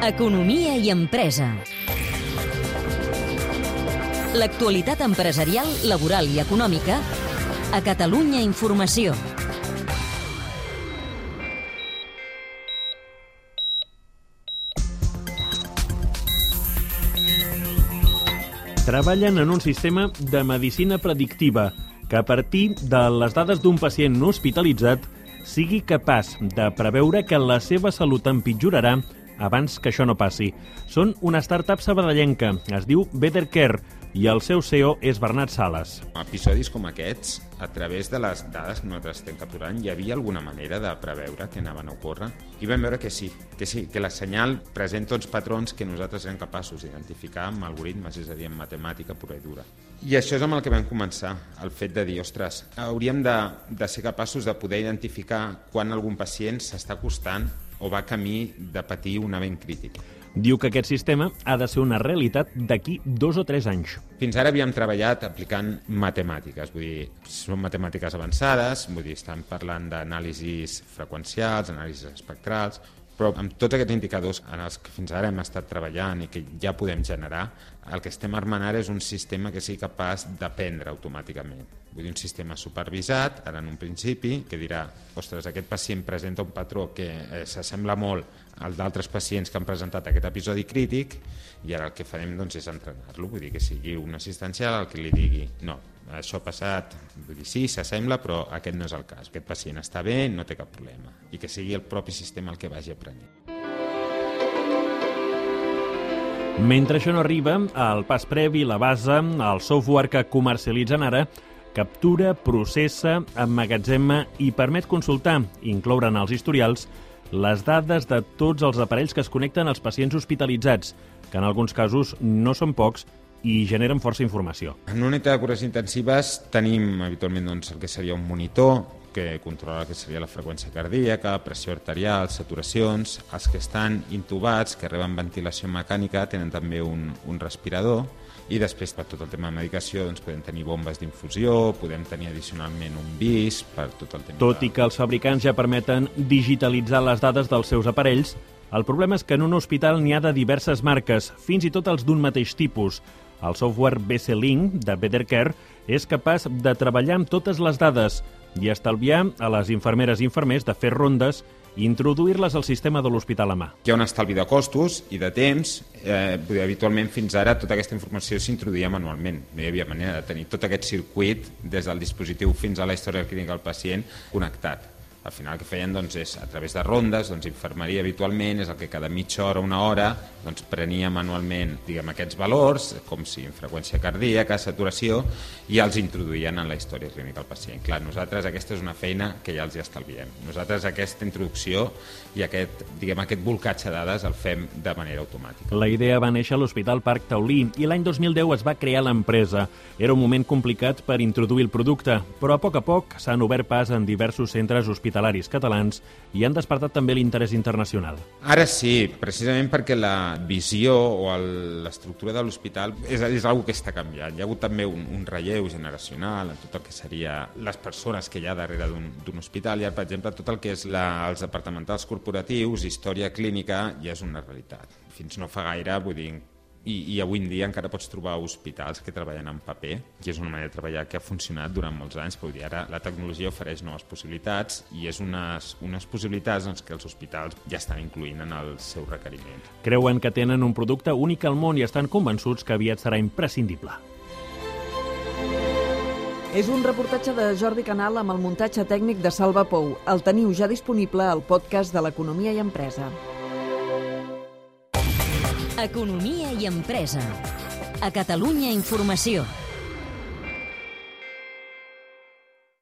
Economia i empresa. L'actualitat empresarial, laboral i econòmica a Catalunya Informació. Treballen en un sistema de medicina predictiva que a partir de les dades d'un pacient no hospitalitzat sigui capaç de preveure que la seva salut empitjorarà abans que això no passi. Són una startup sabadellenca, es diu Better Care, i el seu CEO és Bernat Sales. Episodis com aquests, a través de les dades que nosaltres estem capturant, hi havia alguna manera de preveure que anaven a ocórrer? I vam veure que sí, que sí, que la senyal presenta uns patrons que nosaltres érem capaços d'identificar amb algoritmes, és a dir, amb matemàtica pura i dura. I això és amb el que vam començar, el fet de dir, ostres, hauríem de, de ser capaços de poder identificar quan algun pacient s'està acostant o va camí de patir un event crític. Diu que aquest sistema ha de ser una realitat d'aquí dos o tres anys. Fins ara havíem treballat aplicant matemàtiques, vull dir, són matemàtiques avançades, vull dir, estan parlant d'anàlisis freqüencials, anàlisis espectrals, però amb tots aquests indicadors en els que fins ara hem estat treballant i que ja podem generar, el que estem armant ara és un sistema que sigui capaç d'aprendre automàticament. Vull dir, un sistema supervisat, ara en un principi, que dirà, ostres, aquest pacient presenta un patró que eh, s'assembla molt al d'altres pacients que han presentat aquest episodi crític i ara el que farem doncs, és entrenar-lo, vull dir que sigui un assistencial el que li digui no, això ha passat, vull dir, sí, s'assembla, però aquest no és el cas. Aquest pacient està bé, no té cap problema. I que sigui el propi sistema el que vagi aprenent. Mentre això no arriba, el pas previ, la base, el software que comercialitzen ara, captura, processa, emmagatzema i permet consultar, incloure en els historials, les dades de tots els aparells que es connecten als pacients hospitalitzats, que en alguns casos no són pocs i generen força informació. En una unitat de cures intensives tenim habitualment doncs, el que seria un monitor que controla que seria la freqüència cardíaca, pressió arterial, saturacions. Els que estan intubats, que reben ventilació mecànica, tenen també un, un respirador i després per tot el tema de medicació doncs, podem tenir bombes d'infusió, podem tenir addicionalment un vis per tot el tema... Tot i que els fabricants ja permeten digitalitzar les dades dels seus aparells, el problema és que en un hospital n'hi ha de diverses marques, fins i tot els d'un mateix tipus. El software BC-Link de BetterCare és capaç de treballar amb totes les dades i estalviar a les infermeres i infermers de fer rondes i introduir-les al sistema de l'hospital a mà. Hi ha un estalvi de costos i de temps. Eh, habitualment fins ara tota aquesta informació s'introduïa manualment. No hi havia manera de tenir tot aquest circuit des del dispositiu fins a la història clínica del pacient connectat al final el que feien doncs, és a través de rondes, doncs, infermeria habitualment és el que cada mitja hora una hora doncs, prenia manualment diguem, aquests valors, com si en freqüència cardíaca, saturació, i els introduïen en la història clínica del pacient. Clar, nosaltres aquesta és una feina que ja els hi estalviem. Nosaltres aquesta introducció i aquest, diguem, aquest volcatge de dades el fem de manera automàtica. La idea va néixer a l'Hospital Parc Taulí i l'any 2010 es va crear l'empresa. Era un moment complicat per introduir el producte, però a poc a poc s'han obert pas en diversos centres hospitalaris hospitalaris catalans i han despertat també l'interès internacional. Ara sí, precisament perquè la visió o l'estructura de l'hospital és, és una que està canviant. Hi ha hagut també un, un relleu generacional en tot el que seria les persones que hi ha darrere d'un hospital. I, per exemple, tot el que és la, els departamentals corporatius, història clínica, ja és una realitat. Fins no fa gaire, vull dir, i, i avui en dia encara pots trobar hospitals que treballen en paper, que és una manera de treballar que ha funcionat durant molts anys, però dir, ara la tecnologia ofereix noves possibilitats i és unes, unes possibilitats doncs, que els hospitals ja estan incluint en el seu requeriment. Creuen que tenen un producte únic al món i estan convençuts que aviat serà imprescindible. És un reportatge de Jordi Canal amb el muntatge tècnic de Salva Pou. El teniu ja disponible al podcast de l'Economia i Empresa. Economia i empresa. A Catalunya Informació.